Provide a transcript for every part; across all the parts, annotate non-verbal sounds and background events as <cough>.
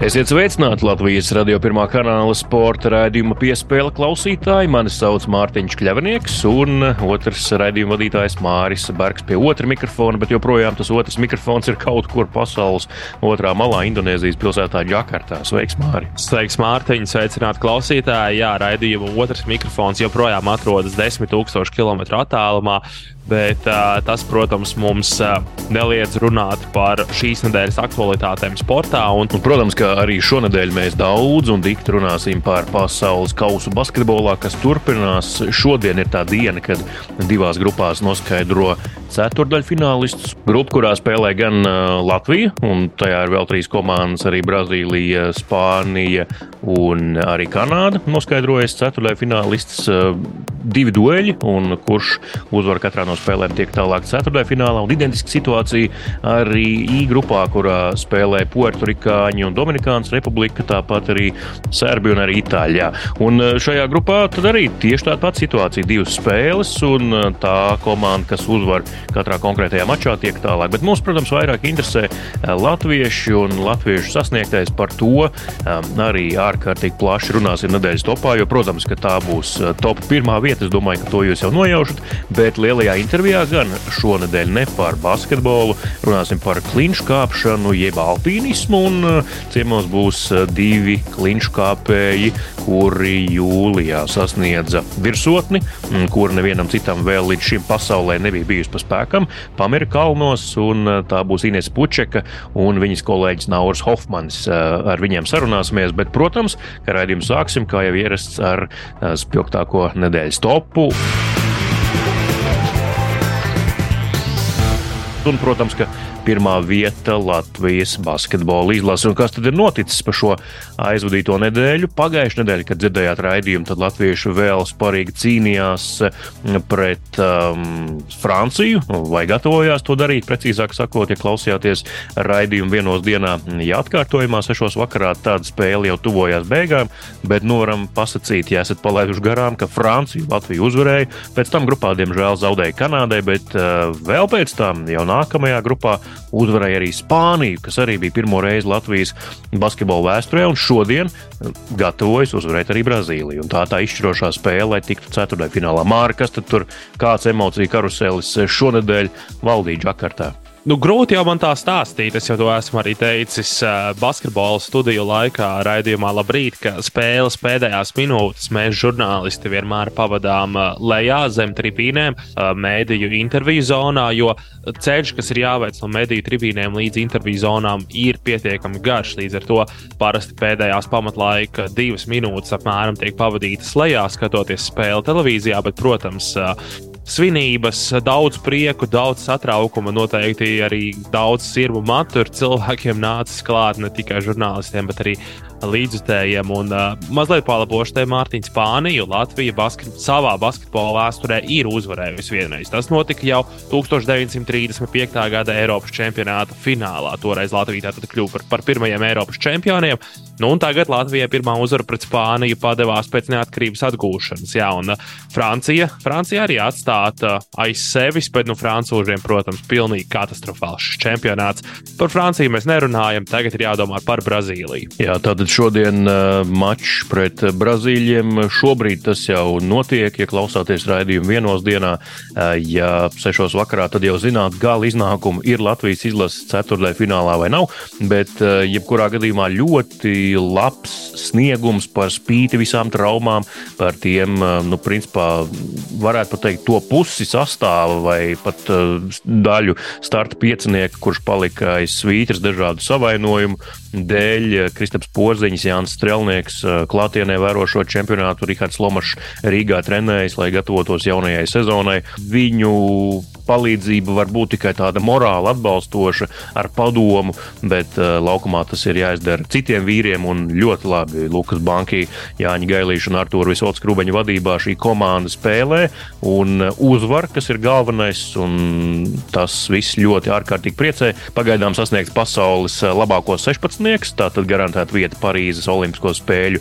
Esiet sveicināti Latvijas radio pirmā kanāla sporta raidījuma piespēle klausītāji. Mani sauc Mārtiņš Kļavnieks, un otrs raidījuma vadītājs Māris Bergs pie otra mikrofona, bet joprojām tas otrs mikrofons ir kaut kur pasaules otrā malā, Indonēzijas pilsētā Džakartā. Sveiks, Māri! Sveiks, Mārtiņ! Sveicināt klausītāji! Jā, raidījuma otrs mikrofons joprojām atrodas 10 000 km attālumā. Bet uh, tas, protams, mums uh, neliedz runāt par šīs nedēļas aktualitātēm sportā. Un, un, protams, ka arī šonadēļ mēs daudz un dikti runāsim par pasaules kausu basketbolā, kas turpinās. Šodien ir tā diena, kad divās grupās noskaidro ceturdaļfinālistus. Grupa, kurā spēlē gan uh, Latvija, un tajā ir vēl trīs komandas, arī Brazīlija, Spānija un arī Kanāda. Noskaidrojas ceturdaļfinālistus uh, divi dueļi, un kurš uzvar katrā no spēlēm tiek tālāk ceturtajfinālā. Un identiska situācija arī I grupā, kurā spēlē Puertorikāņi un Dominikānas republika, tāpat arī Serbija un arī Itāļā. Un e, šajā grupā tad arī tieši tāda pati situācija - divas spēles, un e, tā komanda, kas uzvar katrā konkrētajā mačā, tiek tālāk. Bet mums, protams, vairāk interesē e, latvieši un latviešu sasniegtais par to arī ārkārtīgi plaši runāsim nedēļas topā, jo, protams, ka tā būs top pirmā vieta. Es domāju, ka to jūs jau nojaušat, bet lielajā intervijā gan šonadēļ ne par basketbolu, runāsim par klinšu kāpšanu, jeb alpīnismu. Un uh, ciemos būs uh, divi klinšu kāpēji, kuri jūlijā sasniedza virsotni, mm, kur nevienam citam vēl līdz šim pasaulē nebija bijusi pa spēkam. Pamira kalnos, uh, tā būs Ines Pučeka un viņas kolēģis Nauris Hofmans. Ar viņiem sarunāsimies, bet, protams, ka raidījumu sāksim, kā jau ierasts, ar spilgtāko nedēļas topu. Un, protams, ka pirmā vieta Latvijas basketbola izlase. Un kas tad ir noticis pa šo aizvadīto nedēļu? Pagājušajā nedēļā, kad dzirdējāt raidījumu, tad latvieši vēl sparīgi cīnījās mm, pret um, Franciju, vai gatavojās to darīt. Precīzāk sakot, ja klausījāties raidījumu vienos dienā, ja atkārtojumā sešos vakarā, tāda spēle jau tuvojās beigām, bet nu varam pasakīt, ja esat palaiduši garām, ka Francija Latviju uzvarēja. Pēc tam grupā, diemžēl, zaudēja Kanādai, bet uh, vēl pēc tam jau nākamajā grupā uzvarēja arī Spāniju, kas arī bija pirmo reizi Latvijas basketbola vēsturē, un šodien uh, gatavojas uzvarēt arī Brazīliju. Un tā tā izšķirošā spēle, lai tiktu ceturtajā finālā. Māra, kas tur kāds emociju karuselis šonadēļ valdīja Džakartā? Nu, grūti jau man tā stāstīt. Es jau to esmu arī teicis basketbola studiju laikā, raidījumā Labrīt, ka spēles pēdējās minūtes mēs, žurnālisti, vienmēr pavadām lejā zem tribīnēm, mēdīju interviju zonā, jo ceļš, kas ir jāveic no mediju tribīnēm līdz interviju zonām, ir pietiekami garš. Līdz ar to parasti pēdējās pamatlaika divas minūtes apmēram tiek pavadītas lejā, skatoties spēli televīzijā, bet, protams, svinības, daudz prieku, daudz satraukuma, noteikti arī daudz sirmu matu ir cilvēkiem nācis klāt, ne tikai žurnālistiem, bet arī līdzjutējiem. Un uh, mazliet palabošu te Mārtiņa Spāniju, Latvija basket, savā basketbola vēsturē ir uzvarējusi vienreiz. Tas notika jau 1935. gada Eiropas čempionāta finālā. Toreiz Latvija tātad kļuva par, par pirmajiem Eiropas čempioniem. Nu, tagad Latvijai pirmā uzvara pret Spāniju padevās pēc neatkarības atgūšanas. Jā, un uh, Francija, Francija arī atstāta uh, aiz sevis, bet nu, francūžiem, protams, pilnīgi katastrofāls čempionāts. Par Franciju mēs nerunājam, tagad ir jādomā par Brazīliju. Jā, tad šodien uh, mačs pret Brazīļiem. Šobrīd tas jau notiek, ja klausāties raidījumu vienos dienā. Uh, ja sešos vakarā, tad jau zināt, gala iznākumu ir Latvijas izlases ceturtajā finālā vai nav. Bet, uh, jebkurā gadījumā, ļoti labs sniegums par spīti visām traumām, par tiem, uh, nu, principā, varētu pat teikt, to pusi sastāvu vai pat uh, daļu starta piecinieku, kurš palika aiz svītras dažādu savainojumu dēļ. Kristaps Pols Porziņš, Jānis Strelnieks, klātienē vērošo čempionātu, Rihards Lomašs Rīgā trenējas, lai gatavotos jaunajai sezonai. Viņu palīdzība var būt tikai tāda morāli atbalstoša, ar padomu, bet uh, laukumā tas ir jāizdara citiem vīriem. Un ļoti labi Lukas Banki, Jāņa Gailīša un Artur Visots Krubeņa vadībā šī komanda spēlē un uzvar, kas ir galvenais. Tas viss ļoti ārkārtīgi priecē. Pagaidām sasniegts pasaules labāko 16. Tātad garantēta vieta Parīzes Olimpisko spēļu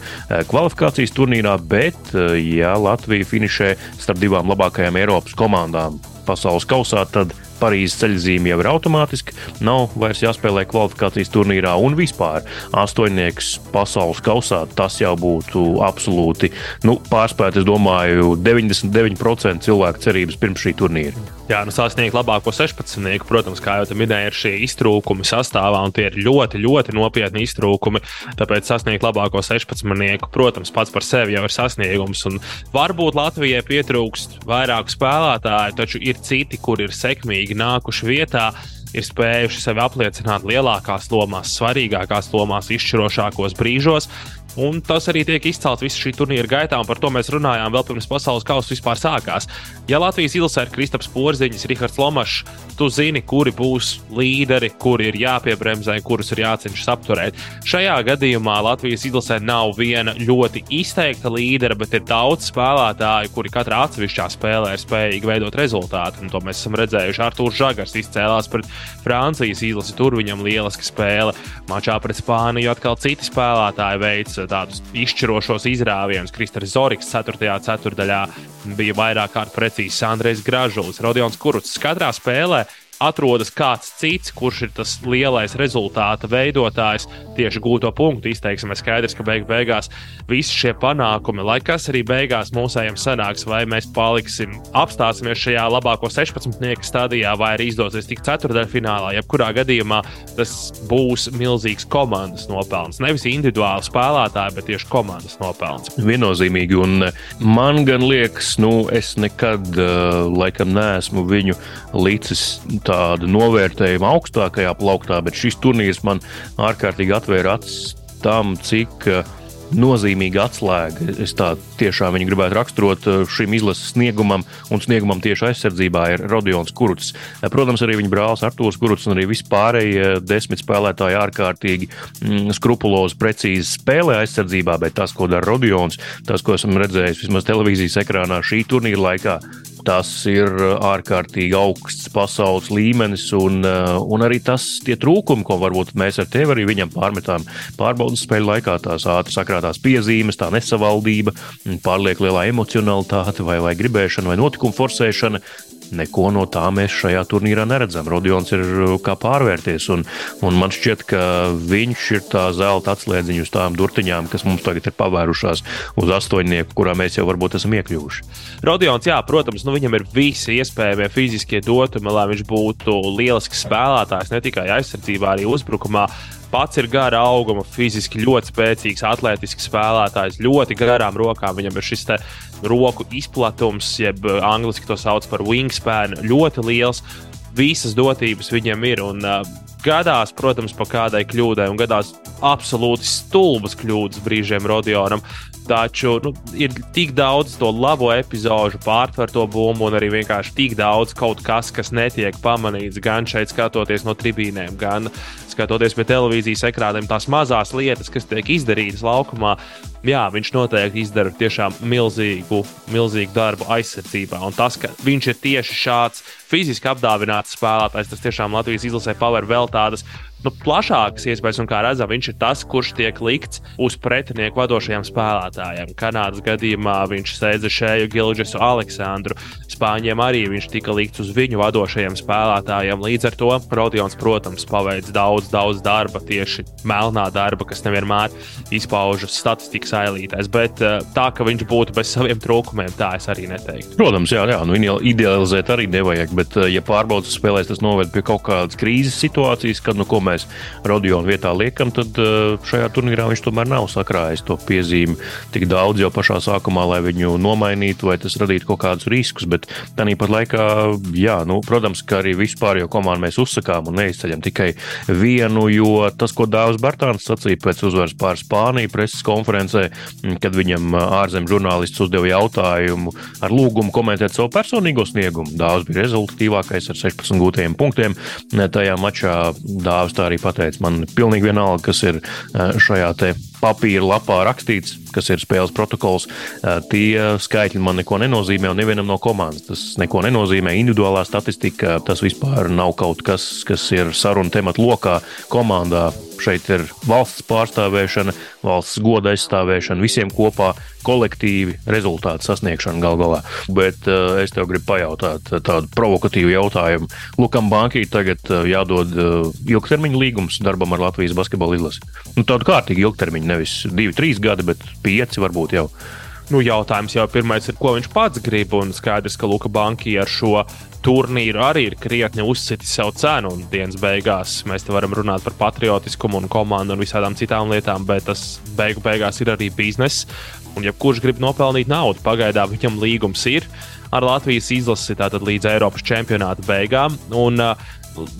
kvalifikācijas turnīrā, bet ja Latvija finišē starp divām labākajām Eiropas komandām pasaules kausā, tad Parīzes ceļzīme jau ir automātiski, nav vairs jāspēlē kvalifikācijas turnīrā un vispār astoņnieks pasaules kausā. Tas jau būtu absolūti nu, pārspēt, es domāju, 99% cilvēku cerības pirms šī turnīra. Jā, nu sasniegt labāko 16. Protams, kā jau minēju, ir šie iztrūkumi sastāvā, un tie ir ļoti, ļoti nopietni iztrūkumi. Tāpēc sasniegt labāko 16. protams, pats par sevi jau ir sasniegums. Un varbūt Latvijai pietrūkst vairāku spēlētāju, taču ir citi, kur ir sekmīgi nākuši vietā ir spējuši sevi apliecināt lielākās lomās, svarīgākās lomās, izšķirošākos brīžos. Un tas arī tiek izcelts visu šī turnīra gaitā, un par to mēs runājām vēl pirms pasaules kausa vispār sākās. Ja Latvijas ilsē ir Kristaps Porziņš, Rihards Lomašs, tu zini, kuri būs līderi, kuri ir jāpiebremzē, kurus ir jācenšas apturēt. Šajā gadījumā Latvijas ilsē nav viena ļoti izteikta līdera, bet ir daudz spēlētāju, kuri katrā atsevišķā spēlē ir spējīgi veidot rezultātu. Un to mēs esam redzējuši. Arthurs Žagars izcēlās pret Francijas izlasi, tur viņam lieliska spēle. Mačā pret Spāniju atkal citi spēlētāji veids tādus izšķirošos izrāvienus. Kristers Zorigs 4. ceturdaļā bija vairāk kārt precīzs Andrejs Gražulis, Rodions Kuruts. Katrā spēlē atrodas kāds cits, kurš ir tas lielais rezultāta veidotājs, tieši gūto punktu izteiksmē. Skaidrs, ka beig beigās visi šie panākumi, lai kas arī beigās mūsējiem sanāks, vai mēs paliksim, apstāsimies šajā labāko 16. stadijā, vai arī izdosies tikt ceturdaļfinālā. Jebkurā gadījumā tas būs milzīgs komandas nopelns. Nevis individuāli spēlētāji, bet tieši komandas nopelns. Viennozīmīgi, un man gan liekas, nu, es nekad uh, laikam neesmu viņu licis tādu novērtējumu augstākajā plauktā, bet šis turnīrs man ārkārtīgi atvēra acis tam, cik uh, nozīmīga atslēga. Es tā tiešām viņu gribētu raksturot uh, šim izlases sniegumam, un sniegumam tieši aizsardzībā ir Rodions Kurts. Uh, protams, arī viņa brālis Artūrs Kurts un arī vispārējie desmit spēlētāji ārkārtīgi mm, skrupulozi, precīzi spēlē aizsardzībā, bet tas, ko dara Rodions, tas, ko esam redzējuši vismaz televīzijas ekrānā šī turnīra laikā, Tas ir ārkārtīgi augsts pasaules līmenis, un, uh, un arī tas trūkumi, ko varbūt mēs ar tevi arī viņam pārmetām pārbaudas spēļu laikā, tās ātri sakrātās piezīmes, tā nesavaldība, pārlieku lielā emocionalitāte vai, vai gribēšana vai notikuma forsēšana. Neko no tā mēs šajā turnīrā neredzam. Rodions ir uh, kā pārvērties, un, un man šķiet, ka viņš ir tā zelta atslēdziņa uz tām durtiņām, kas mums tagad ir pavērušās uz astoņnieku, kurā mēs jau varbūt esam iekļuvuši. Rodions, jā, protams, nu viņam ir visi iespējamie fiziskie dotumi, lai viņš būtu lielisks spēlētājs ne tikai aizsardzībā, arī uzbrukumā pats ir gara auguma, fiziski ļoti spēcīgs, atletisks spēlētājs, ļoti garām rokām. Viņam ir šis roku izplatums, jeb eh, angļuiski to sauc par wingspan, ļoti liels. Visas dotības viņam ir. Un, uh, gadās, protams, pa kādai kļūdai, un gadās absolūti stulbas kļūdas brīžiem Rodionam. Taču nu, ir tik daudz to labo epizodu, pārtverto bumbu, un arī vienkārši tik daudz kaut kas, kas netiek pamanīts gan šeit, skatoties no tribīnēm, gan skatoties pie televīzijas ekrāniem, tās mazās lietas, kas tiek izdarītas laukumā, jā, viņš noteikti izdara tiešām milzīgu, milzīgu darbu aizsardzībā. Un tas, ka viņš ir tieši šāds fiziski apdāvināts spēlētājs, tas tiešām Latvijas izlasē paver vēl tādas nu, plašākas iespējas, un kā redzam, viņš ir tas, kurš tiek likts uz pretinieku vadošajiem spēlētājiem. Kanādas gadījumā viņš steidza šēju Gilģesu Aleksandru. Spāņiem arī viņš tika likts uz viņu vadošajiem spēlētājiem. Līdz ar to Rodions, protams, paveic daudz, daudz darba, tieši melnā darba, kas nevienmēr izpaužas statistikas ailītēs. Bet eh, tā, ka viņš būtu bez saviem trūkumiem, tā es arī neteiktu. Protams, jā, jā nu, idealizēt arī nevajag, bet, eh, ja pārbaudas spēlēs, tas noved pie kaut kādas krīzes situācijas, kad nu, ko mēs Rodionu vietā liekam, tad šajā turnīrā viņš tomēr nav sakrājis to piezīmi tik daudz jau pašā sākumā, lai viņu nomainītu vai tas radītu kaut kādus riskus. Bet tāpat laikā, jā, nu, protams, ka arī vispār jau komandu mēs uzsakām un neizceļam tikai vienu, jo tas, ko Dārzs Bartāns sacīja pēc uzvaras pār Spāniju preses konferencē, kad viņam ārzemju žurnālists uzdeva jautājumu ar lūgumu komentēt savu personīgo sniegumu. Dārzs bija rezultatīvākais ar 16 gūtajiem punktiem. Tajā mačā Dārzs tā arī pateica, man pilnīgi vienalga, kas ir šajā te papīra lapā rakstīts, kas ir spēles protokols, tie skaitļi man neko nenozīmē, un nevienam no komandas tas neko nenozīmē. Individuālā statistika tas vispār nav kaut kas, kas ir saruna temata lokā komandā. Šeit ir valsts pārstāvēšana, valsts goda aizstāvēšana, visiem kopā kolektīvi rezultātu sasniegšana gal galā. Bet uh, es tev gribu pajautāt tādu provokatīvu jautājumu. Lukam Bankai tagad uh, jādod uh, ilgtermiņa līgums darbam ar Latvijas basketbalu izlasi. Nu, tādu kārtīgu ilgtermiņu, nevis divi, trīs gadi, bet pieci varbūt jau. Nu, jautājums jau pirmais ir, ko viņš pats grib. Un skaidrs, ka Luka Banki ar šo turnīru arī ir krietni uzsitis savu cenu. Un dienas beigās mēs te varam runāt par patriotiskumu un komandu un visādām citām lietām, bet tas beigu beigās ir arī bizness. Un, ja kurš grib nopelnīt naudu, pagaidām viņam līgums ir ar Latvijas izlasi tātad līdz Eiropas čempionāta beigām. Un, uh,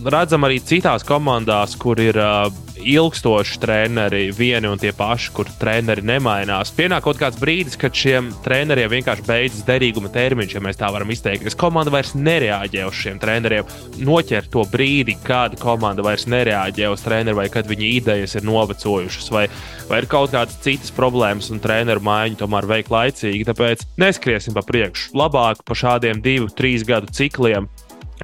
redzam arī citās komandās, kur ir uh, ilgstoši treneri, vieni un tie paši, kur treneri nemainās. Pienāk kaut kāds brīdis, kad šiem treneriem vienkārši beidzas derīguma termiņš, ja mēs tā varam izteikties. Komanda vairs nereaģē uz šiem treneriem. Noķer to brīdi, kad komanda vairs nereaģē uz treneru, vai kad viņa idejas ir novecojušas, vai, vai ir kaut kādas citas problēmas, un treneru maiņu tomēr veikt laicīgi. Tāpēc neskriesim pa priekšu. Labāk pa šādiem divu, trīs gadu cikliem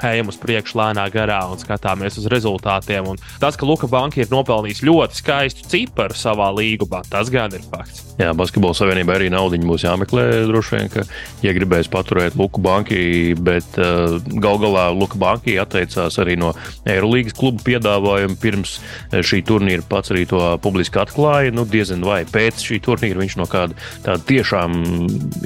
ejam uz priekšu lēnā garā un skatāmies uz rezultātiem. Un tas, ka Luka Banka ir nopelnījis ļoti skaistu ciparu savā līgumā, tas gan ir fakts. Jā, Basketbola savienībai arī naudiņa būs jāmeklē. Droši vien, ka, ja gribēs paturēt Luku Banki, bet uh, gal galā Luka Banki atteicās arī no Eirolandes klubu piedāvājuma pirms uh, šī turnīra pats arī to publiski atklāja. Nu, diezin vai pēc šī turnīra viņš no kāda tāda tiešām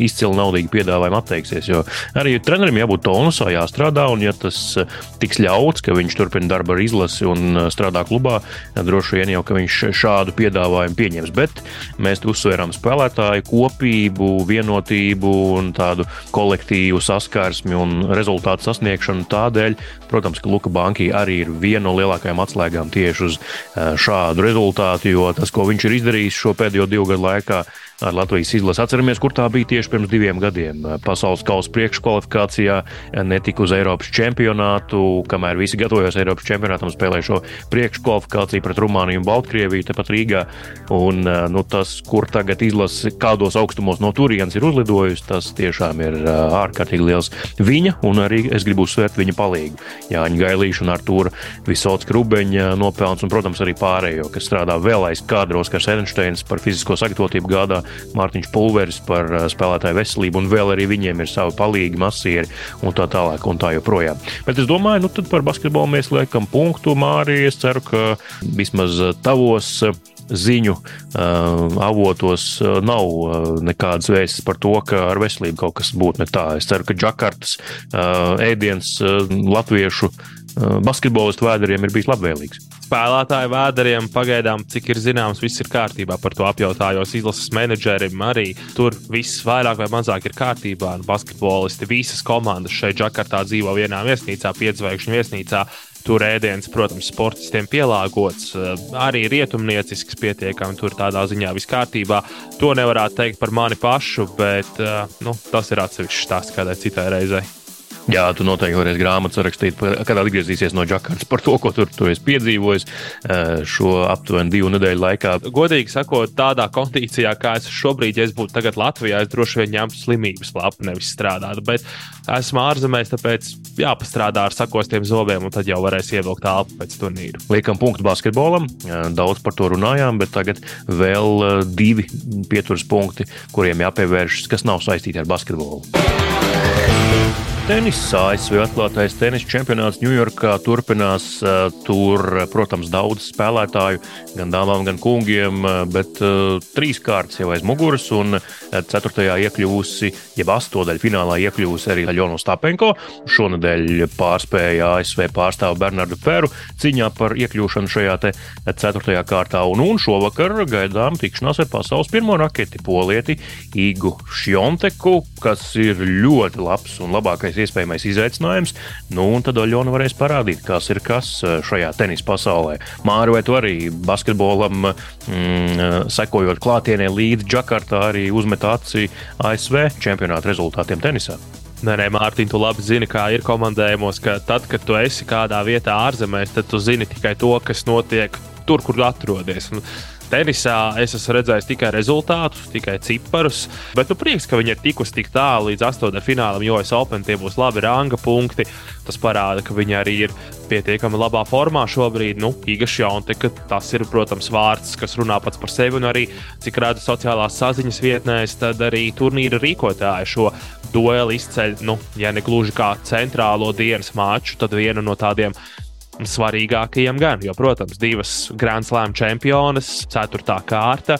izcila naudīga piedāvājuma atteiksies. Jo arī trenerim jābūt tonusā, jāstrādā, un ja tas uh, tiks ļauts, ka viņš turpina darbu ar izlasi un uh, strādā klubā, droši vien jau, ka viņš šādu piedāvājumu pieņems. Bet mēs uzsveram spēlētāju kopību, vienotību un tādu kolektīvu saskarsmi un rezultātu sasniegšanu. Tādēļ, protams, ka Luka Banki arī ir viena no lielākajām atslēgām tieši uz eh, šādu rezultātu, jo tas, ko viņš ir izdarījis šo pēdējo divu gadu laikā, ar Latvijas izlasi. Atceramies, kur tā bija tieši pirms diviem gadiem. Pasaules kausa priekškvalifikācijā netika uz Eiropas čempionātu, kamēr visi gatavojās Eiropas čempionātam, spēlēja šo priekškvalifikāciju pret Rumāniju un Baltkrieviju, tepat Rīgā. Un, nu, tas, kur tagad izlase, kādos augstumos no turienes ir uzlidojusi, tas tiešām ir ārkārtīgi liels viņa un arī es gribu uzsvērt viņa palīgu. Jāņa Gailīša un Artūra Visauts Krubeņa nopelns un, protams, arī pārējo, kas strādā vēl aiz kadros, kas Edensteins par fizisko sagatavotību gādā Mārtiņš Pulveris par uh, spēlētāju veselību, un vēl arī viņiem ir savi palīgi, masieri un tā tālāk un tā joprojām. Bet es domāju, nu tad par basketbolu mēs liekam punktu, Mārija. Es ceru, ka vismaz tavos uh, ziņu uh, avotos uh, nav uh, nekādas vēstis par to, ka ar veselību kaut kas būtu ne tā. Es ceru, ka Džakartas uh, ēdiens uh, latviešu uh, basketbolistu vēderiem ir bijis labvēlīgs spēlētāju vēderiem pagaidām, cik ir zināms, viss ir kārtībā. Par to apjautājos izlases menedžerim arī. Tur viss vairāk vai mazāk ir kārtībā. Basketbolisti visas komandas šeit Džakartā dzīvo vienā viesnīcā, piedzvaigžņu viesnīcā. Tur ēdiens, protams, sportistiem pielāgots, arī rietumniecisks, pietiekami tur tādā ziņā viss kārtībā. To nevarētu teikt par mani pašu, bet nu, tas ir atsevišķs stāsts kādai citai reizei. Jā, tu noteikti varēsi grāmatu rakstīt, kad atgriezīsies no Džakartas par to, ko tur tu esi piedzīvojis eh, šo aptuveni divu nedēļu laikā. Godīgi sakot, tādā kondīcijā, kā es šobrīd, ja es būtu tagad Latvijā, es droši vien ņemtu slimības lapu, nevis strādātu. Bet esmu ārzemēs, tāpēc jāpastrādā ar sakostiem zobiem, un tad jau varēs ievilkt telpu pēc turnīra. Liekam punktu basketbolam. Daudz par to runājām, bet tagad vēl eh, divi pieturas punkti, kuriem jāpievēršas, kas nav saistīti ar basketbolu. Tenis. ASV atklātais tenis čempionāts Ņujorkā turpinās. Tur, protams, daudz spēlētāju, gan dāmām, gan kungiem, bet trīs kārtas jau aiz muguras. Un ceturtajā iekļūsi, jeb astodaļā finālā iekļūsi arī Aļona Stapenko. Šonadēļ pārspēja ASV pārstāvu Bernardu Feru cīņā par iekļūšanu šajā ceturtajā kārtā. Un, un šovakar gaidām tikšanās ar pasaules pirmo raketi polieti Igu Šjonteku, kas ir ļoti labs un labākais iespējamais izaicinājums. Nu, un tad Oļona varēs parādīt, kas ir kas eh, šajā tenisa pasaulē. Māri, vai tu arī basketbolam, mm, sekojot klātienē līdzi Džakartā, arī uzmet aci ASV čempionāta rezultātiem tenisā? Nē, nē, Mārtiņ, tu labi zini, kā ir komandējumos, ka tad, kad tu esi kādā vietā ārzemēs, tad tu zini tikai to, kas notiek tur, kur atrodies. Un Tenisā es esmu redzējis tikai rezultātus, tikai ciparus, bet nu, prieks, ka viņi ir tikusi tik tālu līdz astotdaļfinālam, jo es Open tie būs labi ranga punkti. Tas parāda, ka viņi arī ir pietiekami labā formā šobrīd. Nu, Igaunijas jaunte, tas ir, protams, vārds, kas runā pats par sevi, un arī, cik redzu sociālās saziņas vietnēs, tad arī turnīra rīkotāji šo dueli izceļ, nu, ja ne gluži kā centrālo dienas maču, tad vienu no tādiem svarīgākajiem gan. Jo, protams, divas Grand Slam čempionas, ceturtā kārta,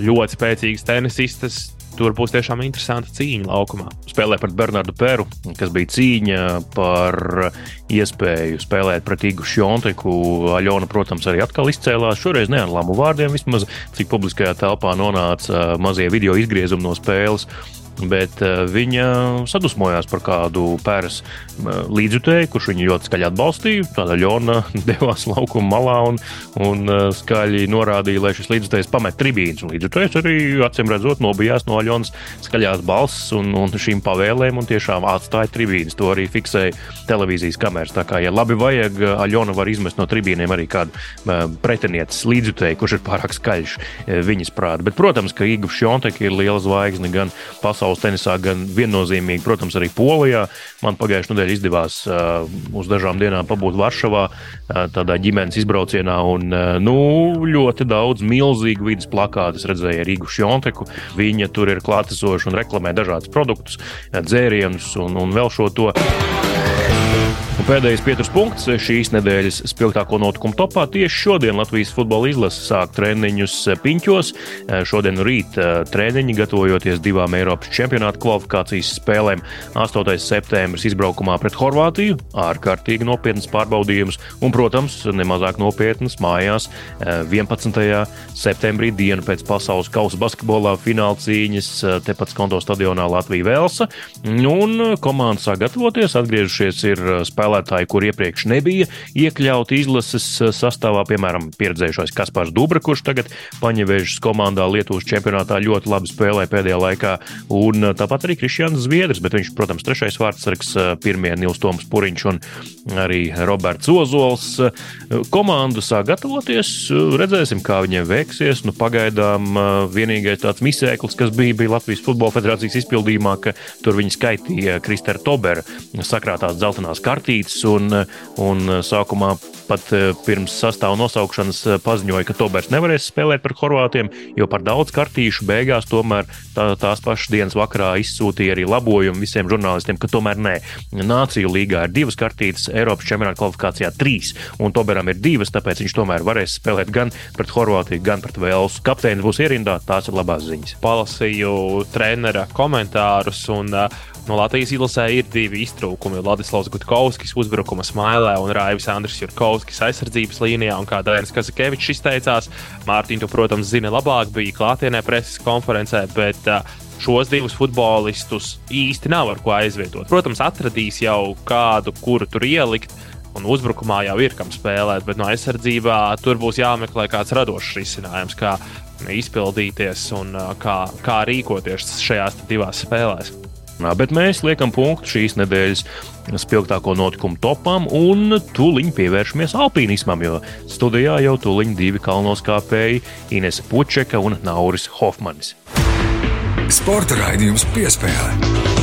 ļoti spēcīgas tenisistas. Tur būs tiešām interesanta cīņa laukumā. Spēlē pret Bernardu Peru, kas bija cīņa par iespēju spēlēt pret Igu Šjonteku. Aļona, protams, arī atkal izcēlās. Šoreiz ne ar lamu vārdiem, vismaz cik publiskajā telpā nonāca mazie video izgriezumi no spēles bet uh, viņa sadusmojās par kādu pēras uh, līdzjutēju, kurš viņu ļoti skaļi atbalstīja. Tāda ļona <laughs> devās laukuma malā un, un uh, skaļi norādīja, lai šis līdzjutējs pamet tribīnes. Līdzjutējs arī acīm redzot nobijās no Aļonas skaļās balss un, un šīm pavēlēm un tiešām atstāja tribīnes. To arī fiksēja televīzijas kameras. Tā kā, ja labi vajag, Aļona var izmest no tribīnēm arī kādu pretinieces līdzjutēju, kurš ir pārāk skaļš viņas prātā. Bet, protams, ka Igor Šontek ir liela zvaigzne gan pasaulē pasaules tenisā, gan viennozīmīgi, protams, arī Polijā. Man pagājušajā nedēļā izdevās uh, uz dažām dienām pabūt Varšavā, uh, tādā ģimenes izbraucienā, un uh, nu, ļoti daudz milzīgu vidas plakātu redzēju ar Rīgu Šjonteku. Viņa tur ir klātesoša un reklamē dažādus produktus, dzērienus un, un vēl šo to. Pēdējais pieturas punkts šīs nedēļas spilgtāko notikumu topā. Tieši šodien Latvijas futbola izlase sāk treniņus piņķos. Šodien rīt eh, treniņi gatavojoties divām Eiropas čempionāta kvalifikācijas spēlēm. 8. septembris izbraukumā pret Horvātiju, ārkārtīgi nopietnas pārbaudījumus un, protams, nemazāk nopietnas mājās 11. Eh, septembrī dienu pēc pasaules kausa basketbolā fināla cīņas eh, tepat Skonto stadionā Latvija Velsa. Un komanda sāk gatavoties, atgriežušies ir spēlētāji spēlētāji, kur iepriekš nebija iekļauti izlases eh, sastāvā, piemēram, pieredzējušais Kaspars Dubra, kurš tagad paņevēžas komandā Lietuvas čempionātā ļoti labi spēlē pēdējā laikā, un eh, tāpat arī Krišjāns Zviedrs, bet viņš, protams, trešais vārdsargs, eh, pirmie Nils Toms Puriņš un arī Roberts Ozols. Komandu sāk gatavoties, redzēsim, kā viņiem veiksies. Nu, pagaidām vienīgais tāds misēklis, kas bija, bija Latvijas Futbola Federācijas izpildījumā, ka tur viņi skaitīja Kristēra Tobera sakrātās dzeltenās kartītes rakstīts, un, un sākumā pat eh, pirms sastāvu nosaukšanas eh, paziņoja, ka Tobers nevarēs spēlēt par Horvātiem, jo par daudz kartīšu beigās tomēr tā, tās pašas dienas vakarā izsūtīja arī labojumu visiem žurnālistiem, ka tomēr nē. Nāciju līgā ir divas kartītes, Eiropas čempionāta kvalifikācijā trīs, un Toberam ir divas, tāpēc viņš tomēr varēs spēlēt gan pret Horvātiju, gan pret Velsu. Kapteinis būs ierindā, tās ir labās ziņas. Palasīju trenera komentārus un uh, No Latvijas izlasē ir divi iztrūkumi. Ladislavs Gutkovskis uzbrukuma smailē un Raivis Andris Jurkovskis aizsardzības līnijā. Un kā Dairis Kazakevičs izteicās, Mārtiņš, protams, zini labāk, bija klātienē preses konferencē, bet uh, šos divus futbolistus īsti nav ar ko aizvietot. Protams, atradīs jau kādu, kuru tur ielikt. Un uzbrukumā jau ir kam spēlēt, bet no aizsardzībā tur būs jāmeklē kāds radošs risinājums, kā izpildīties un kā, kā rīkoties šajās divās spēlēs. Bet mēs liekam punktu šīs nedēļas spilgtāko notikumu topam un tūlīt pievēršamies alpīnismam, jo studijā jau tūlīt divi kalnos kāpēji Inese Pučeka un Nauris Hofmanis. Sporta raidījums piespēlē.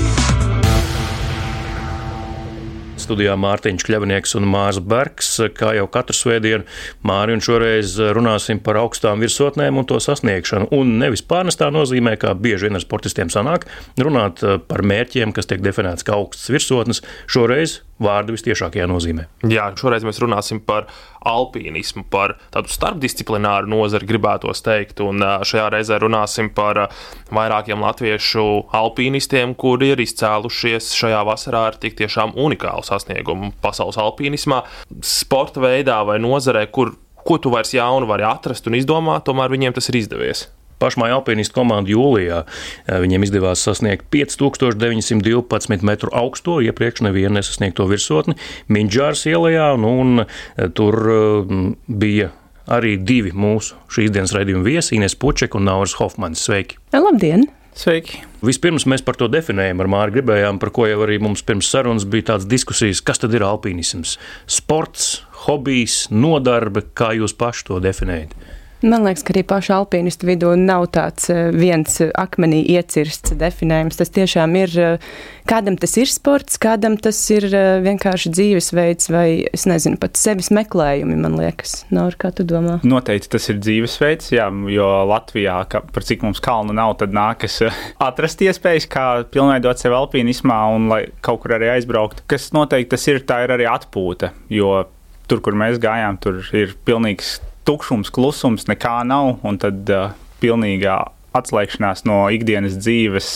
Studijā Mārtiņš Kļavnieks un Mārs Bergs. Kā jau katru svētdienu, Māri un šoreiz runāsim par augstām virsotnēm un to sasniegšanu. Un nevis pārnestā nozīmē, kā bieži vien ar sportistiem sanāk, runāt par mērķiem, kas tiek definēts kā augstas virsotnes. Šoreiz vārdu vistiešākajā nozīmē. Jā, šoreiz mēs runāsim par alpīnismu, par tādu starpdisciplināru nozari, gribētos teikt. Un šajā reizē runāsim par vairākiem latviešu alpīnistiem, kuri ir izcēlušies šajā vasarā ar tik tiešām unikālu sasniegumu pasaules alpīnismā, sporta veidā vai nozarē, kur ko tu vairs jaunu vari atrast un izdomāt, tomēr viņiem tas ir izdevies. Pašmāja alpīnistu komanda jūlijā eh, viņiem izdevās sasniegt 5912 metru augsto, iepriekš nevienu nesasniegto virsotni Minģāras ielā, nu, un eh, tur eh, bija arī divi mūsu šīs dienas raidījuma viesi, Ines Puček un Nauris Hofmans. Sveiki! Labdien! Sveiki! Vispirms mēs par to definējam ar Māru gribējām, par ko jau arī mums pirms sarunas bija tādas diskusijas, kas tad ir alpīnisms? Sports, hobijs, nodarbe, kā jūs paši to definējat? Man liekas, ka arī pašu alpīnistu vidū nav tāds eh, viens akmenī iecirsts definējums. Tas tiešām ir, eh, kādam tas ir sports, kādam tas ir eh, vienkārši dzīvesveids vai, es nezinu, pat sevis meklējumi, man liekas. Nav, kā tu domā? Noteikti tas ir dzīvesveids, jā, jo Latvijā, ka, par cik mums kalnu nav, tad nākas atrast iespējas, kā pilnveidot sevi alpīnismā un lai kaut kur arī aizbraukt. Kas noteikti tas ir, tā ir arī atpūta, jo tur, kur mēs gājām, tur ir pilnīgs tukšums, klusums, nekā nav, un tad uh, pilnīgā atslēgšanās no ikdienas dzīves,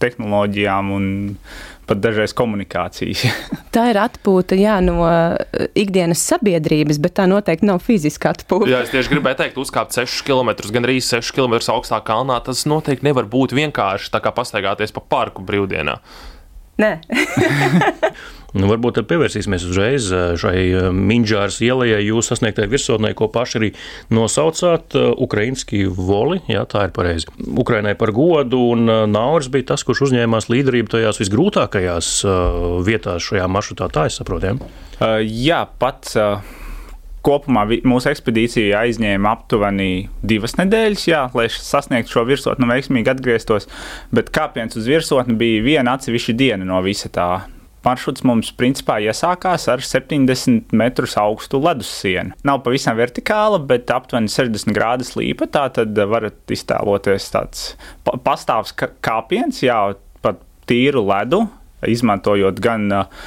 tehnoloģijām un pat dažreiz komunikācijas. <laughs> tā ir atpūta jā, no ikdienas sabiedrības, bet tā noteikti nav fiziska atpūta. Jā, es tieši gribēju teikt, uzkāpt 6 km, gan arī 6 km augstā kalnā. Tas noteikti nevar būt vienkārši tā kā pastaigāties pa parku brīvdienā. Nē. <laughs> Nu, varbūt tad pievērsīsimies uzreiz eh, šai eh, Minģāras ielai, jūs sasniegtajai virsotnē, ko paši arī nosaucāt eh, Ukraiņski voli. Jā, tā ir pareizi. Ukrainai par godu, un Nauris bija tas, kurš uzņēmās līderību tajās visgrūtākajās vietās šajā maršrutā. Tā es saprotu. Ja? Uh, jā, pats. Uh... Kopumā mūsu ekspedīcija aizņēma aptuveni divas nedēļas, jā, lai sasniegtu šo virsotni un veiksmīgi atgrieztos. Bet kāpiens uz virsotni bija viena atsevišķa diena no visa tā Maršruts mums principā iesākās ar 70 metrus augstu ledus sienu. Nav pavisam vertikāla, bet aptuveni 60 grādu līpa. Tā tad varat iztēloties tāds pastāvs kāpiens, jā, pat tīru ledu, izmantojot gan uh,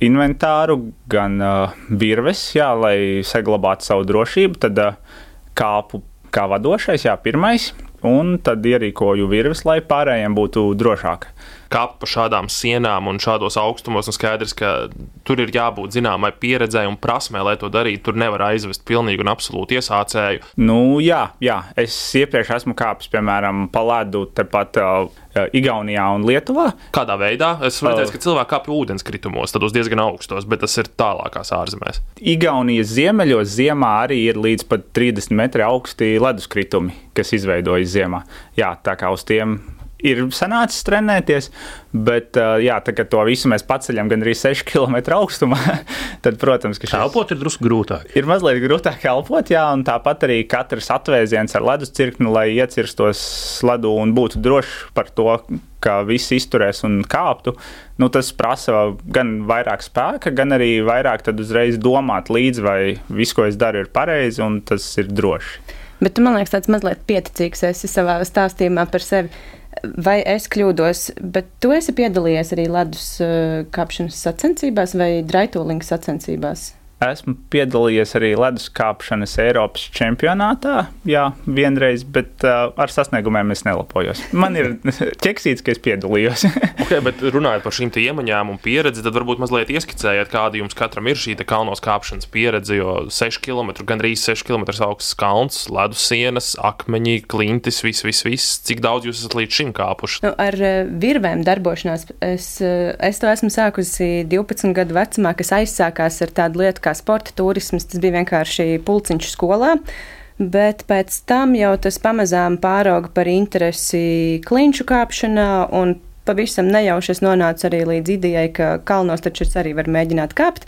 inventāru, gan uh, virves, jā, lai saglabātu savu drošību. Tad uh, kāpu kā vadošais, jā, pirmais, un tad ierīkoju virves, lai pārējiem būtu drošāk pa šādām sienām un šādos augstumos. Un skaidrs, ka tur ir jābūt zināmai pieredzēji un prasmē, lai to darītu. Tur nevar aizvest pilnīgi un absolūti iesācēju. Nu, jā, jā, es iepriekš esmu kāpis, piemēram, pa ledu tepat. Uh, Igaunijā un Lietuvā. Kādā veidā? Es redzēju, ka cilvēki kāpj ūdenskritumos, tad uz diezgan augstos, bet tas ir tālākās ārzemēs. Igaunijas ziemeļos ziemā arī ir līdz pat 30 metri augsti leduskritumi, kas izveidojas ziemā. Jā, tā kā uz tiem ir sanācis trenēties, bet, jā, tā to visu mēs paceļam gandrīz 6 km augstumā, <laughs> tad, protams, ka šis... elpot ir drusku grūtāk. Ir mazliet grūtāk elpot, jā, un tāpat arī katrs atvēziens ar ledus cirkni, lai iecirstos ledu un būtu drošs par to, ka viss izturēs un kāptu. Nu, tas prasa gan vairāk spēka, gan arī vairāk uzreiz domāt līdzi, vai viss, ko es daru, ir pareizi un tas ir droši. Bet tu man liekas, tāds mazliet pieticīgs esi savā stāstījumā par sevi vai es kļūdos, bet tu esi piedalījies arī ledus uh, kāpšanas sacensībās vai draitolinga sacensībās? Esmu piedalījies arī ledus kāpšanas Eiropas čempionātā, jā, vienreiz, bet uh, ar sasniegumiem es nelapojos. Man ir <laughs> ķeksīts, ka es piedalījos. <laughs> okay, bet runājot par šīm iemaņām un pieredzi, tad varbūt mazliet ieskicējiet, kāda jums katram ir šī kalnos kāpšanas pieredze, jo 6 km, gandrīz 6 km augsts kalns, ledus sienas, akmeņi, klintis, viss, viss, viss. Cik daudz jūs esat līdz šim kāpuši? Nu, ar uh, virvēm darbošanās es, uh, es to esmu sākusi 12 gadu vecumā, kas aizsākās ar tādu lietu kā kā sporta turisms, tas bija vienkārši pulciņš skolā. Bet pēc tam jau tas pamazām pārauga par interesi klinšu kāpšanā, un pavisam nejauši es nonācu arī līdz idejai, ka kalnos taču arī var mēģināt kāpt.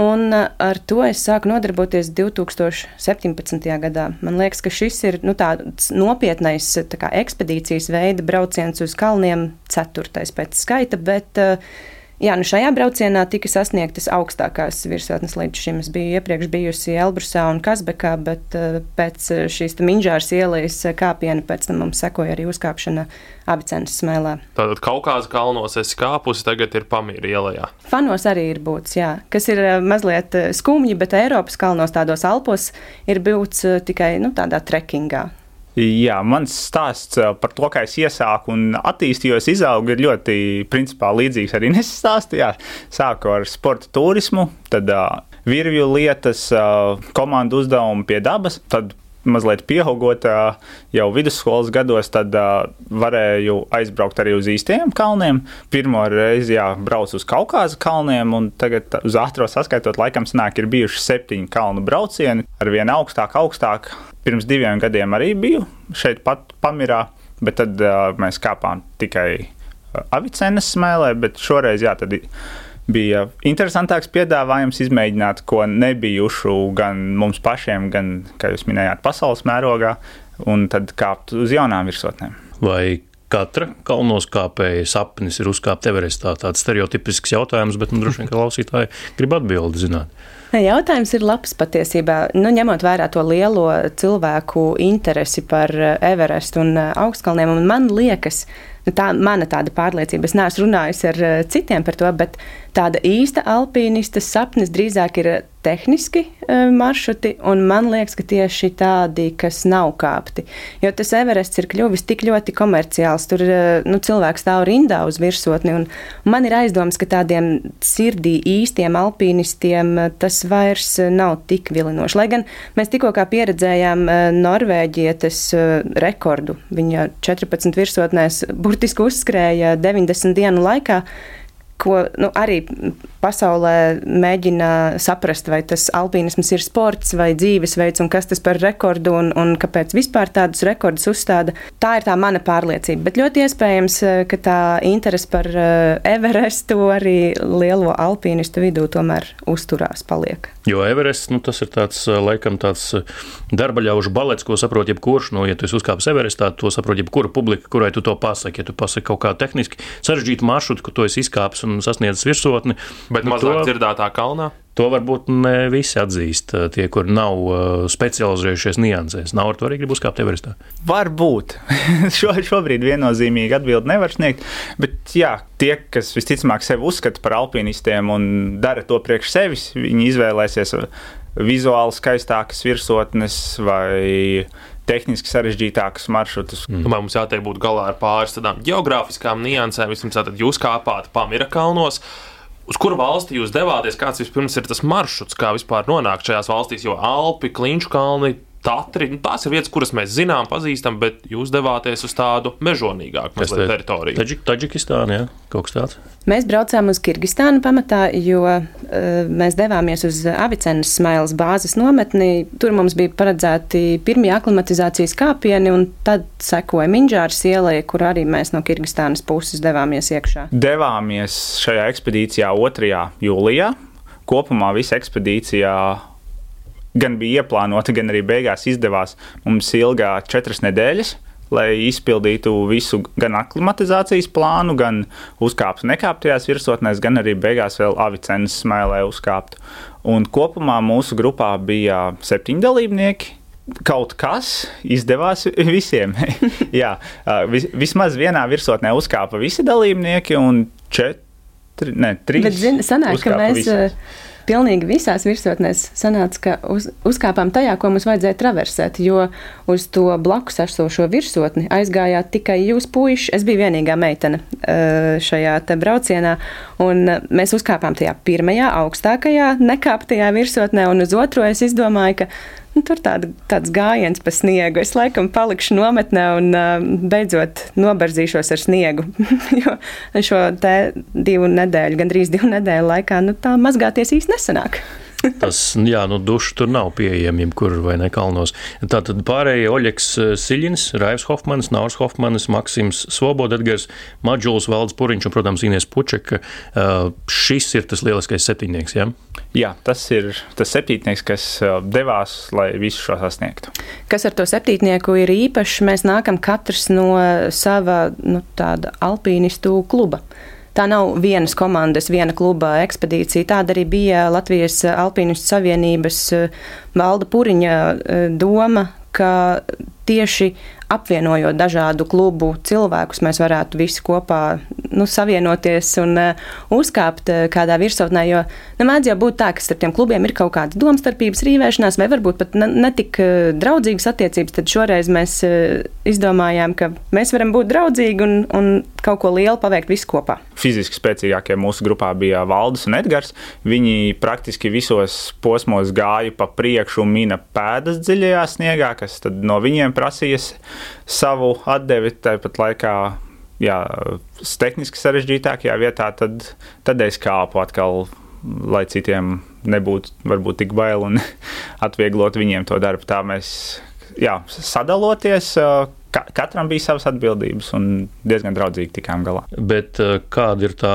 Un ar to es sāku nodarboties 2017. gadā. Man liekas, ka šis ir nu, tāds nopietnais tā kā, ekspedīcijas veida brauciens uz kalniem, ceturtais pēc skaita. Bet, uh, Jā, nu šajā braucienā tika sasniegtas augstākās virsotnes līdz šim. Es biju iepriekš bijusi Elbrusā un Kazbekā, bet uh, pēc šīs Minģāras ielas kāpiena pēc tam mums sekoja arī uzkāpšana Abicenas smēlē. Tātad Kaukāza kalnos esi kāpusi, tagad ir Pamīra ielā. Fanos arī ir būts, jā, kas ir mazliet skumji, bet Eiropas kalnos tādos Alpos ir būts tikai nu, tādā trekingā. Jā, mans stāsts par to, kā es iesāku un attīstījos, izaugu, ir ļoti principā, līdzīgs arī <laughs> Neses stāstu. Jā, sāku ar sporta turismu, tad uh, virvju lietas, uh, komandu uzdevumu pie dabas, tad mazliet pieaugot jau vidusskolas gados, tad varēju aizbraukt arī uz īstajiem kalniem. Pirmo reizi jā, braucu uz Kaukāza kalniem, un tagad uz ātrā saskaitot, laikam, sanāk, ir bijuši septiņi kalnu braucieni, ar vien augstāk, augstāk pirms diviem gadiem arī biju šeit pat Pamirā, bet tad uh, mēs kāpām tikai Avicenas smēlē, bet šoreiz jā, tad bija interesantāks piedāvājums izmēģināt ko nebijušu gan mums pašiem, gan, kā jūs minējāt, pasaules mērogā, un tad kāpt uz jaunām virsotnēm. Vai katra kalnoskāpēja sapnis ir uzkāpt Everestā? Tāds stereotipisks jautājums, bet nu, droši vien <laughs> klausītāji grib atbildi zināt. Jautājums ir labs patiesībā. Nu, ņemot vērā to lielo cilvēku interesi par eh, Everestu un eh, augstkalniem, un man liekas, nu, tā mana tāda pārliecība. Es neesmu runājusi ar eh, citiem par to, bet tāda īsta alpīnista sapnis drīzāk ir tehniski e, maršruti, un man liekas, ka tieši tādi, kas nav kāpti. Jo tas Everests ir kļuvis tik ļoti komerciāls, tur e, nu, cilvēks stāv rindā uz virsotni, un man ir aizdoms, ka tādiem sirdī īstiem alpīnistiem e, tas vairs nav tik vilinoši. Lai gan mēs tikko pieredzējām Norvēģietes rekordu, viņa 14 virsotnēs burtiski uzskrēja 90 dienu laikā ko nu, arī pasaulē mēģina saprast, vai tas alpīnisms ir sports vai dzīvesveids, un kas tas par rekordu, un, un kāpēc vispār tādus rekordus uzstāda. Tā ir tā mana pārliecība. Bet ļoti iespējams, eh, ka tā interese par eh, Everestu arī lielo alpīnistu vidū tomēr uzturās, paliek. Jo Everests nu, tas ir tāds, eh, laikam, tāds darba ļaužu balets, ko saprot jebkurš. Nu, ja tu uzkāpsi Everestā, to saprot jebkura publika, kurai tu to pasaki. Ja tu pasaki kaut kā tehniski sarežģītu maršrutu, ko tu esi izkāpis un sasniedzis virsotni, Bet mazāk to, dzirdētā kalnā? To varbūt ne visi atzīst. Eh, tie, kur nav uh, specializējušies niansēs, nav ar to arī grib uzkāpt Everestā. Varbūt. <laughs> Šo, šobrīd viennozīmīgi atbildi nevar sniegt. Bet jā, tie, kas visticamāk sevi uzskata par alpinistiem un dara to priekš sevis, viņi izvēlēsies vizuāli skaistākas virsotnes vai tehniski sarežģītākus maršrutus. Mm. Tomēr mums jātiek būt galā ar pāris tādām geogrāfiskām niansēm. Vismaz tātad jūs kāpāt Pamira kalnos. Uz kuru valsti jūs devāties? Kāds vispirms ir tas maršruts, kā vispār nonākt šajās valstīs? Jo Alpi, Klinču kalni, Tatri, nu, tās ir vietas, kuras mēs zinām, pazīstam, bet jūs devāties uz tādu mežonīgāku teritoriju. Taģik, Taģikistāna, jā, kaut kas tāds. Mēs braucām uz Kirgistānu pamatā, jo uh, mēs devāmies uz Avicenas smailes bāzes nometni. Tur mums bija paredzēti pirmie aklimatizācijas kāpieni, un tad sekoja Minģāras ielai, kur arī mēs no Kirgistānas puses devāmies iekšā. Devāmies šajā ekspedīcijā 2. jūlijā. Kopumā visa ekspedīcijā gan bija ieplānota, gan arī beigās izdevās. Mums ilgā četras nedēļas. Lai izpildītu visu gan aklimatizācijas plānu, gan uzkāptu nekāptajās virsotnēs, gan arī beigās vēl avicenes smēlē uzkāptu. Un kopumā mūsu grupā bija septiņi dalībnieki, kaut kas izdevās <laughs> visiem. <laughs> Jā, vis, vismaz vienā virsotnē uzkāpa visi dalībnieki, un četri, ne, trīs. Bet, zini, sanāk, ka mēs. Visi pilnīgi visās virsotnēs sanāca, ka uz, uzkāpām tajā, ko mums vajadzēja traversēt, jo uz to blakus esošo virsotni aizgājāt tikai jūs puiši. Es biju vienīgā meitene eh, šajā braucienā, un mēs uzkāpām tajā pirmajā augstākajā nekāptajā virsotnē, un uz otro es izdomāju, ka Nu, tur tāda, tāds gājiens pa sniegu. Es laikam palikšu nometnē un uh, beidzot nobarzīšos ar sniegu. <laughs> jo šo divu nedēļu, gandrīz divu nedēļu laikā, nu, tā mazgāties īsti nesanāk. Tas, jā, nu, duši tur nav pieejami, jebkur vai ne kalnos. Tātad pārējie Oļegs eh, Siļins, Raivs Hofmanis, Naurs Hofmanis, Maksims Svoboda, Edgars Maģuls, Valds Puriņš un, protams, Inies Pučeka. Uh, šis ir tas lieliskais septiņnieks, jā? Jā, tas ir tas septītnieks, kas eh, devās, lai visu šo sasniegtu. Kas ar to septītnieku ir īpašs? Mēs nākam katrs no sava nu, tāda alpīnistu kluba. Tā nav vienas komandas, viena kluba ekspedīcija. Tāda arī bija Latvijas Alpīnistu Savienības valda Puriņa doma, ka tieši apvienojot dažādu klubu cilvēkus, mēs varētu visi kopā nu, savienoties un uh, uzkāpt uh, kādā virsotnē. Jo nemēdz jau būt tā, ka starp tiem klubiem ir kaut kāda domstarpības, rīvēšanās, vai varbūt pat netik ne uh, draudzīgas attiecības. Tad šoreiz mēs uh, izdomājām, ka mēs varam būt draudzīgi un, un kaut ko lielu paveikt visi kopā. Fiziski spēcīgākie mūsu grupā bija Valdis un Edgars. Viņi praktiski visos posmos gāja pa priekšu un mina pēdas dziļajā sniegā, kas no viņiem prasījies savu atdevi. Tāpat laikā, jā, tehniski sarežģītākajā vietā, tad, tad es kāpu atkal, lai citiem nebūtu varbūt tik bail un <laughs> atvieglot viņiem to darbu. Tā mēs jā, sadaloties ka, katram bija savas atbildības un diezgan draudzīgi tikām galā. Bet eh, kāda ir tā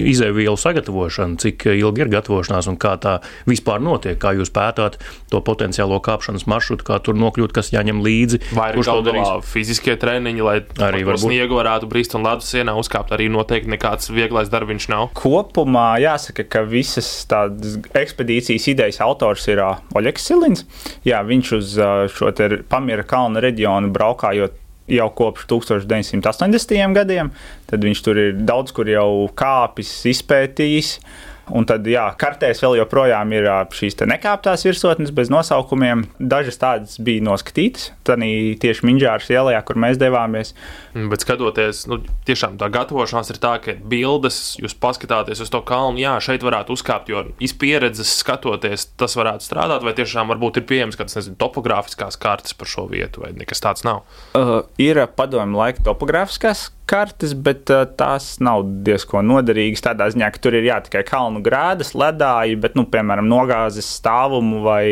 izēvielu sagatavošana, cik ilgi ir gatavošanās un kā tā vispār notiek? Kā jūs pētāt to potenciālo kāpšanas maršrutu, kā tur nokļūt, kas jāņem līdzi? Vai arī to darīs? Fiziskie treniņi, lai arī varbūt sniegu varētu brīst un ledus sienā uzkāpt, arī noteikti nekāds vieglais darbiņš nav. Kopumā jāsaka, ka visas tādas ekspedīcijas idejas autors ir Oļegs Silins. Jā, viņš uz šo Pamira kalna reģionu braukā jau kopš 1980. gadiem. Tad viņš tur ir daudz kur jau kāpis, izpētījis. Un tad, jā, kartēs vēl joprojām ir šīs nekāptās virsotnes bez nosaukumiem. Dažas tādas bija noskatītas, tad tieši Minģāras ielā, kur mēs devāmies. Mm, bet skatoties, nu, tiešām tā gatavošanās ir tā, ka bildes, jūs paskatāties uz to kalnu, jā, šeit varētu uzkāpt, jo iz pieredzes skatoties, tas varētu strādāt, vai tiešām varbūt ir pieejams kādas, nezinu, topogrāfiskās kartes par šo vietu, vai nekas tāds nav? Uh, ir padomju laika topogrāfiskās kartes, bet uh, tās nav diezko noderīgas. Tādā ziņā, ka tur ir jā, tikai kalnu grēdas, ledāji, bet, nu, piemēram, nogāzes stāvumu vai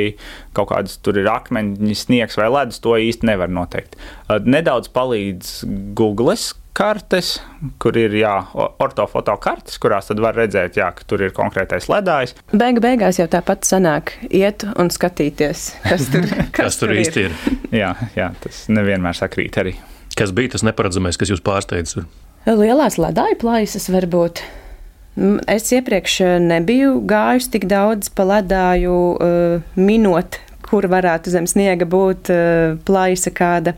kaut kādas tur ir akmeņi, sniegs vai ledus, to īsti nevar noteikt. Uh, nedaudz palīdz Google kartes, kur ir jā, ortofoto kartes, kurās var redzēt, jā, ka tur ir konkrētais ledājs. Beigu beigās jau tāpat sanāk iet un skatīties, kas tur, <laughs> kas kas tur īsti ir. ir. jā, jā, tas nevienmēr sakrīt arī. Kas bija tas neparedzamais, kas jūs pārsteidza? Lielās ledāju plaisas varbūt. Es iepriekš nebiju gājusi tik daudz pa ledāju, uh, minot, kur varētu zem sniega būt uh, plaisa kāda.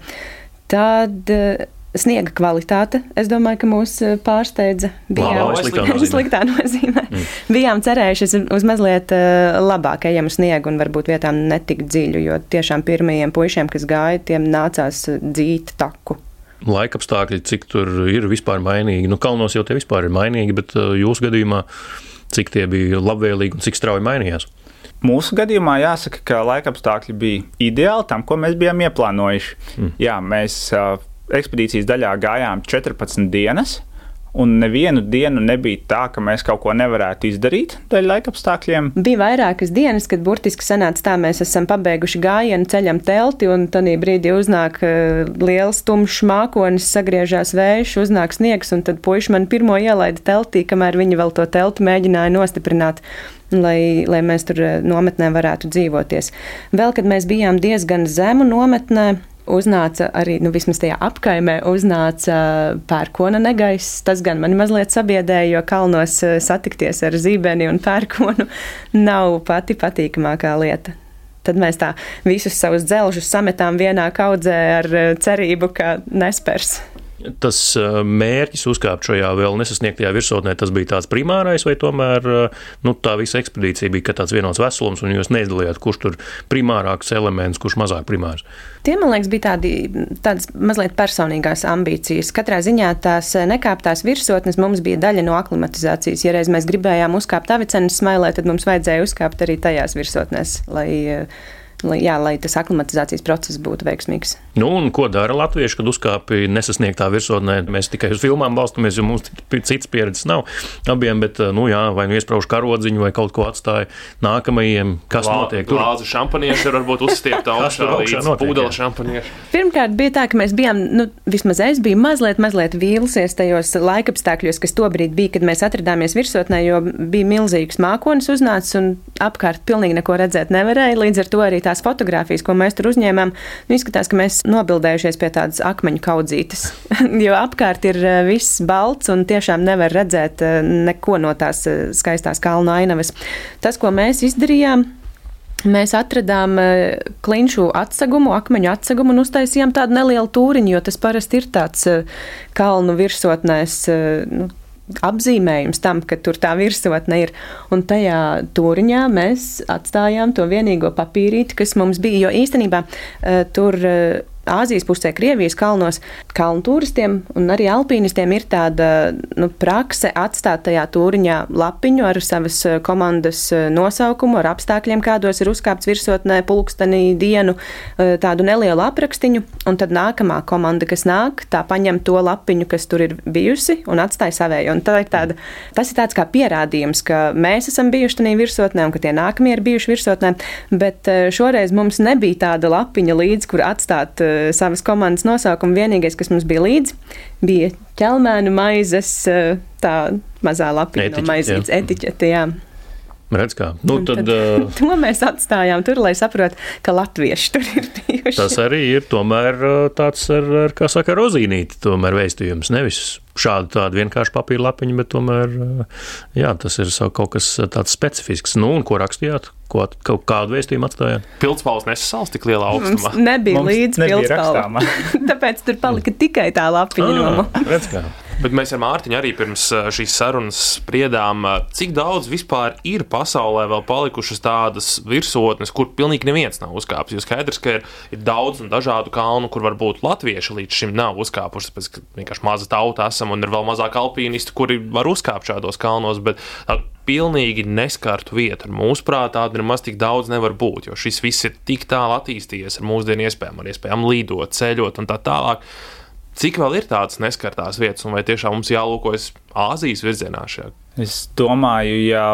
Tad uh, Sniega kvalitāte, es domāju, ka mūs pārsteidza. Bijām, Labā, sliktā nozīmē. <laughs> sliktā nozīmē. Mm. Bijām cerējuši uz mazliet labāk ejamu sniegu un varbūt vietām netik dziļu, jo tiešām pirmajiem puišiem, kas gāja, tiem nācās dzīt taku laikapstākļi, cik tur ir vispār mainīgi. Nu, kalnos jau tie vispār ir mainīgi, bet uh, jūsu gadījumā cik tie bija labvēlīgi un cik strauji mainījās? Mūsu gadījumā jāsaka, ka laikapstākļi bija ideāli tam, ko mēs bijām ieplānojuši. Mm. Jā, mēs uh, ekspedīcijas daļā gājām 14 dienas. Un nevienu dienu nebija tā, ka mēs kaut ko nevarētu izdarīt dēļ laikapstākļiem. Bija vairākas dienas, kad burtiski sanāca tā, mēs esam pabeiguši gājienu, ceļam telti, un tad brīdī uznāk uh, liels tumšs mākonis, sagriežās vējš, uznāk sniegs, un tad puiši man pirmo ielaida teltī, kamēr viņi vēl to telti mēģināja nostiprināt. Lai, lai mēs tur eh, nometnē varētu dzīvoties. Vēl, kad mēs bijām diezgan zemu nometnē, uznāca arī, nu, vismaz tajā apkaimē, uznāca pērkona negaiss. Tas gan mani mazliet sabiedēja, jo kalnos eh, satikties ar zībeni un pērkonu <laughs> nav pati patīkamākā lieta. Tad mēs tā visus savus dzelžus sametām vienā kaudzē ar eh, cerību, ka nespērs tas mērķis uzkāpt šajā vēl nesasniegtajā virsotnē, tas bija tāds primārais, vai tomēr nu, tā visa ekspedīcija bija tāds vienots veselums, un jūs neizdalījāt, kurš tur primārāks elements, kurš mazāk primārs? Tie, man liekas, bija tādi, tādas mazliet personīgās ambīcijas. Katrā ziņā tās nekāptās virsotnes mums bija daļa no aklimatizācijas. Ja reiz mēs gribējām uzkāpt avicenes smailē, tad mums vajadzēja uzkāpt arī tajās virsotnēs, lai lai, jā, lai tas aklimatizācijas process būtu veiksmīgs. Nu, un ko dara latvieši, kad uzkāpj nesasniegtā virsotnē? Mēs tikai uz filmām balstamies, jo mums citas pieredzes nav abiem, bet, nu, jā, vai nu iesprāž karodziņu, vai kaut ko atstāja nākamajiem. Kas Lā, notiek? Tur glāzi šampanieši ir varbūt uzstiepta <laughs> augšā līdz pūdeļa šampanieši. Pirmkārt bija tā, ka mēs bijām, nu, vismaz es biju mazliet, mazliet vīlusies tajos laikapstākļos, kas tobrīd bija, kad mēs atradāmies virsotnē, jo bija milzīgs mākonis uznācis un apkārt pilnīgi neko redzēt nevarēja. Līdz ar to arī tā tās fotogrāfijas, ko mēs tur uzņēmām, nu, izskatās, ka mēs nobildējušies pie tādas akmeņu kaudzītes. <laughs> jo apkārt ir uh, viss balts un tiešām nevar redzēt uh, neko no tās uh, skaistās kalnu ainavas. Tas, ko mēs izdarījām, Mēs atradām klinšu atsegumu, akmeņu atsegumu un uztaisījām tādu nelielu tūriņu, jo tas parasti ir tāds kalnu virsotnēs. Nu, apzīmējums tam, ka tur tā virsotne ir. Un tajā turiņā mēs atstājām to vienīgo papīrīti, kas mums bija. Jo īstenībā tur Āzijas pusē, Krievijas kalnos, kalnu turistiem un arī alpīnistiem ir tāda nu, prakse atstāt tajā tūriņā lapiņu ar savas eh, komandas eh, nosaukumu, ar apstākļiem, kādos ir uzkāpts virsotnē, pulkstenī, dienu, eh, tādu nelielu aprakstiņu, un tad nākamā komanda, kas nāk, tā paņem to lapiņu, kas tur ir bijusi, un atstāja savēju. Un tā ir tāda, tas ir tāds kā pierādījums, ka mēs esam bijuši tajā virsotnē un ka tie nākamie ir bijuši virsotnē, bet šoreiz mums nebija tāda lapiņa līdzi, kur atstāt savas komandas nosaukumu. Vienīgais, kas mums bija līdzi, bija ķelmēnu maizes, eh, tā mazā lapiņa no maizītes etiķete. Jā. Redz, kā. Nu, tad, tad, uh, <laughs> to mēs atstājām tur, lai saprotu, ka latvieši tur ir bijuši. Tas arī ir tomēr tāds, ar, ar, kā saka, rozīnīti, tomēr vēstījums. Nevis šādu tādu vienkāršu papīra lapiņu, bet tomēr jā, tas ir kaut kas tāds specifisks. Nu, un ko rakstījāt? Ko, kaut kādu vēstījumu atstājāt? Pilspaules nesasals tik lielā augstumā. Mums nebija Mums līdz pilspaules. <laughs> Tāpēc tur palika tikai tā lapiņa ah, no mums. Bet mēs ar Mārtiņu arī pirms šīs sarunas spriedām, cik daudz vispār ir pasaulē vēl palikušas tādas virsotnes, kur pilnīgi neviens nav uzkāpis. Jo skaidrs, ka ir, ir daudz un dažādu kalnu, kur varbūt latvieši līdz šim nav uzkāpuši, tāpēc ka vienkārši maza tauta esam un ir vēl mazāk alpīnisti, kuri var uzkāpt šādos kalnos. Bet, pilnīgi neskartu vietu. Mūsuprāt, tāda nemaz tik daudz nevar būt, jo šis viss ir tik tālu attīstījies ar mūsdienu iespējām, ar iespējām lidot, ceļot un tā tālāk. Cik vēl ir tādas neskartās vietas, un vai tiešām mums jālūkojas Āzijas virzienā šajā? Es domāju, ja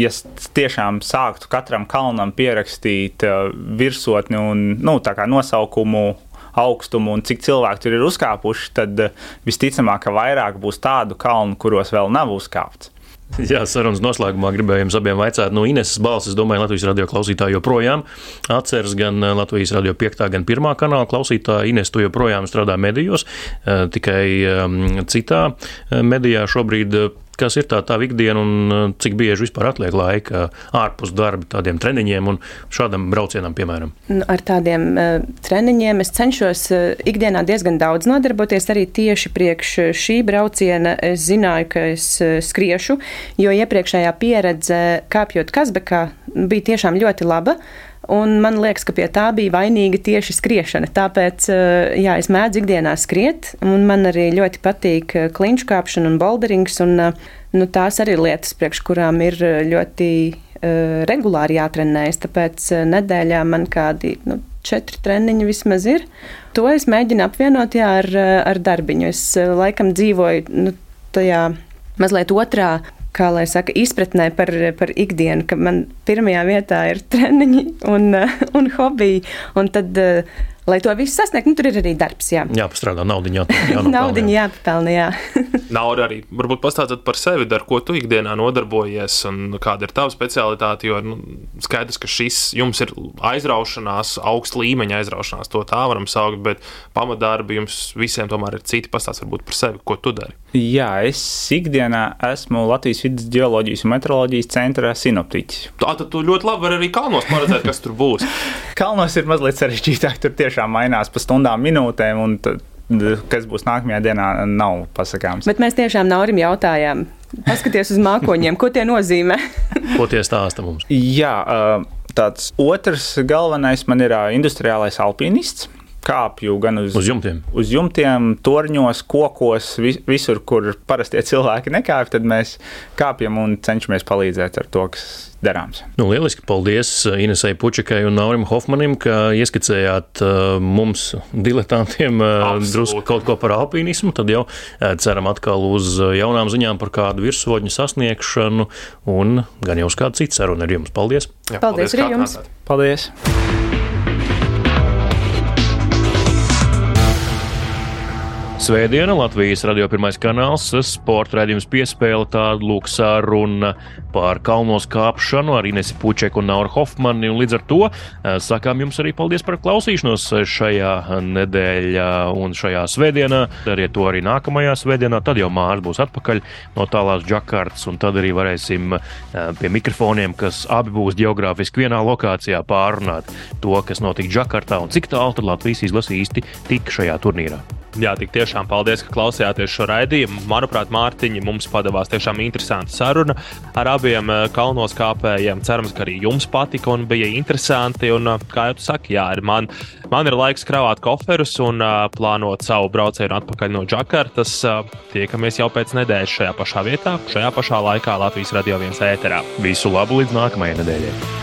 ja tiešām sāktu katram kalnam pierakstīt uh, virsotni un nu, nosaukumu, augstumu un cik cilvēku tur ir uzkāpuši, tad uh, visticamāk, ka vairāk būs tādu kalnu, kuros vēl nav uzkāpts. <laughs> Jā, sarunas noslēgumā gribēju jums abiem vaicāt, no Ineses balss, es domāju, Latvijas radio klausītāji joprojām atceras gan eh, Latvijas radio 5. gan 1. kanāla klausītāji. Ines, tu joprojām strādā medijos, eh, tikai ehm, citā eh, medijā šobrīd kas ir tā tā ikdiena un uh, cik bieži vispār atliek laika ārpus darba tādiem treniņiem un šādam braucienam, piemēram? Nu, ar tādiem uh, treniņiem es cenšos uh, ikdienā diezgan daudz nodarboties. Arī tieši priekš šī brauciena es zināju, ka es uh, skriešu, jo iepriekšējā pieredze kāpjot Kazbekā bija tiešām ļoti laba. Un man liekas, ka pie tā bija vainīga tieši skriešana. Tāpēc eh, jā, es mēdzu ikdienā skriet, un man arī ļoti patīk eh, klinšu kāpšana un bolderings. Un, eh, nu, tās arī ir lietas, priekš kurām ir ļoti uh, regulāri jātrenējas. Tāpēc nedēļā man kādi nu, četri treniņi vismaz ir. To es mēģinu apvienot jā, ar, ar darbiņu. Es laikam dzīvoju nu, tajā mazliet otrā kā lai saka, izpratnē par, par ikdienu, ka man pirmajā vietā ir treniņi un, un hobiji, un tad lai to visu sasniegtu, nu, tur ir arī darbs. Jā, jā pastrādā, naudiņa jāpelnā. naudiņa jāpelnā, jā. <laughs> Nauda arī. Varbūt pastāstīt par sevi, ar ko tu ikdienā nodarbojies un kāda ir tava specialitāte. Jo nu, skaidrs, ka šis jums ir aizraušanās, augsta līmeņa aizraušanās, to tā varam saukt, bet pamatdarbi jums visiem tomēr ir citi. Pastāstīt varbūt par sevi, ko tu dari. Jā, es ikdienā esmu Latvijas vidas geoloģijas un meteoroloģijas centra sinoptiķis. Tā tad tu ļoti labi vari arī kalnos paredzēt, kas tur būs. <laughs> kalnos ir mazliet sarežģītāk. Tur tiešām mainās pa stundām, minūtēm. Kas būs nākamajā dienā, nav pasakāms. Bet mēs tiešām Naurim jautājām, paskaties uz mākoņiem, ko tie nozīmē. <laughs> ko tie stāsta mums? Jā, tāds otrs galvenais man ir industriālais alpinists kāpju gan uz, uz jumtiem, uz jumtiem torņos, kokos, vis, visur, kur parastie cilvēki nekāpj, tad mēs kāpjam un cenšamies palīdzēt ar to, kas darāms. Nu, lieliski, paldies uh, Inesai Pučikai un Naurim Hofmanim, ka ieskicējāt uh, mums, diletantiem, uh, drusku kaut ko par alpīnismu. Tad jau ceram atkal uz jaunām ziņām par kādu virsotņu sasniegšanu un gan jau uz kādu citu sarunu ar jums. Paldies! Jā, paldies, paldies arī jums! Paldies! Svētdiena Latvijas radio pirmais kanāls, sporta raidījums piespēle tādu lūk saruna par kalnos kāpšanu ar Inesi Pučeku un Nauru Hofmani. Un līdz ar to eh, sakām jums arī paldies par klausīšanos šajā nedēļā un šajā svētdienā. Dariet to arī nākamajā svētdienā, tad jau mārs būs atpakaļ no tālās džakartas, un tad arī varēsim eh, pie mikrofoniem, kas abi būs geogrāfiski vienā lokācijā, pārunāt to, kas notika Džakartā un cik tālu Latvijas izlase īsti tika šajā turnīrā. Jā, tik tiešām paldies, ka klausījāties šo raidījumu. Manuprāt, Mārtiņa mums padavās tiešām interesanta saruna ar abiem eh, kalnos kāpējiem. Cerams, ka arī jums patika un bija interesanti. Un, eh, kā jau tu saki, jā, man, man ir laiks kravāt koferus un uh, plānot savu braucienu atpakaļ no Džakartas. Uh, tiekamies jau pēc nedēļas šajā pašā vietā, šajā pašā laikā Latvijas radio viens ēterā. Visu labu līdz nākamajai nedēļai!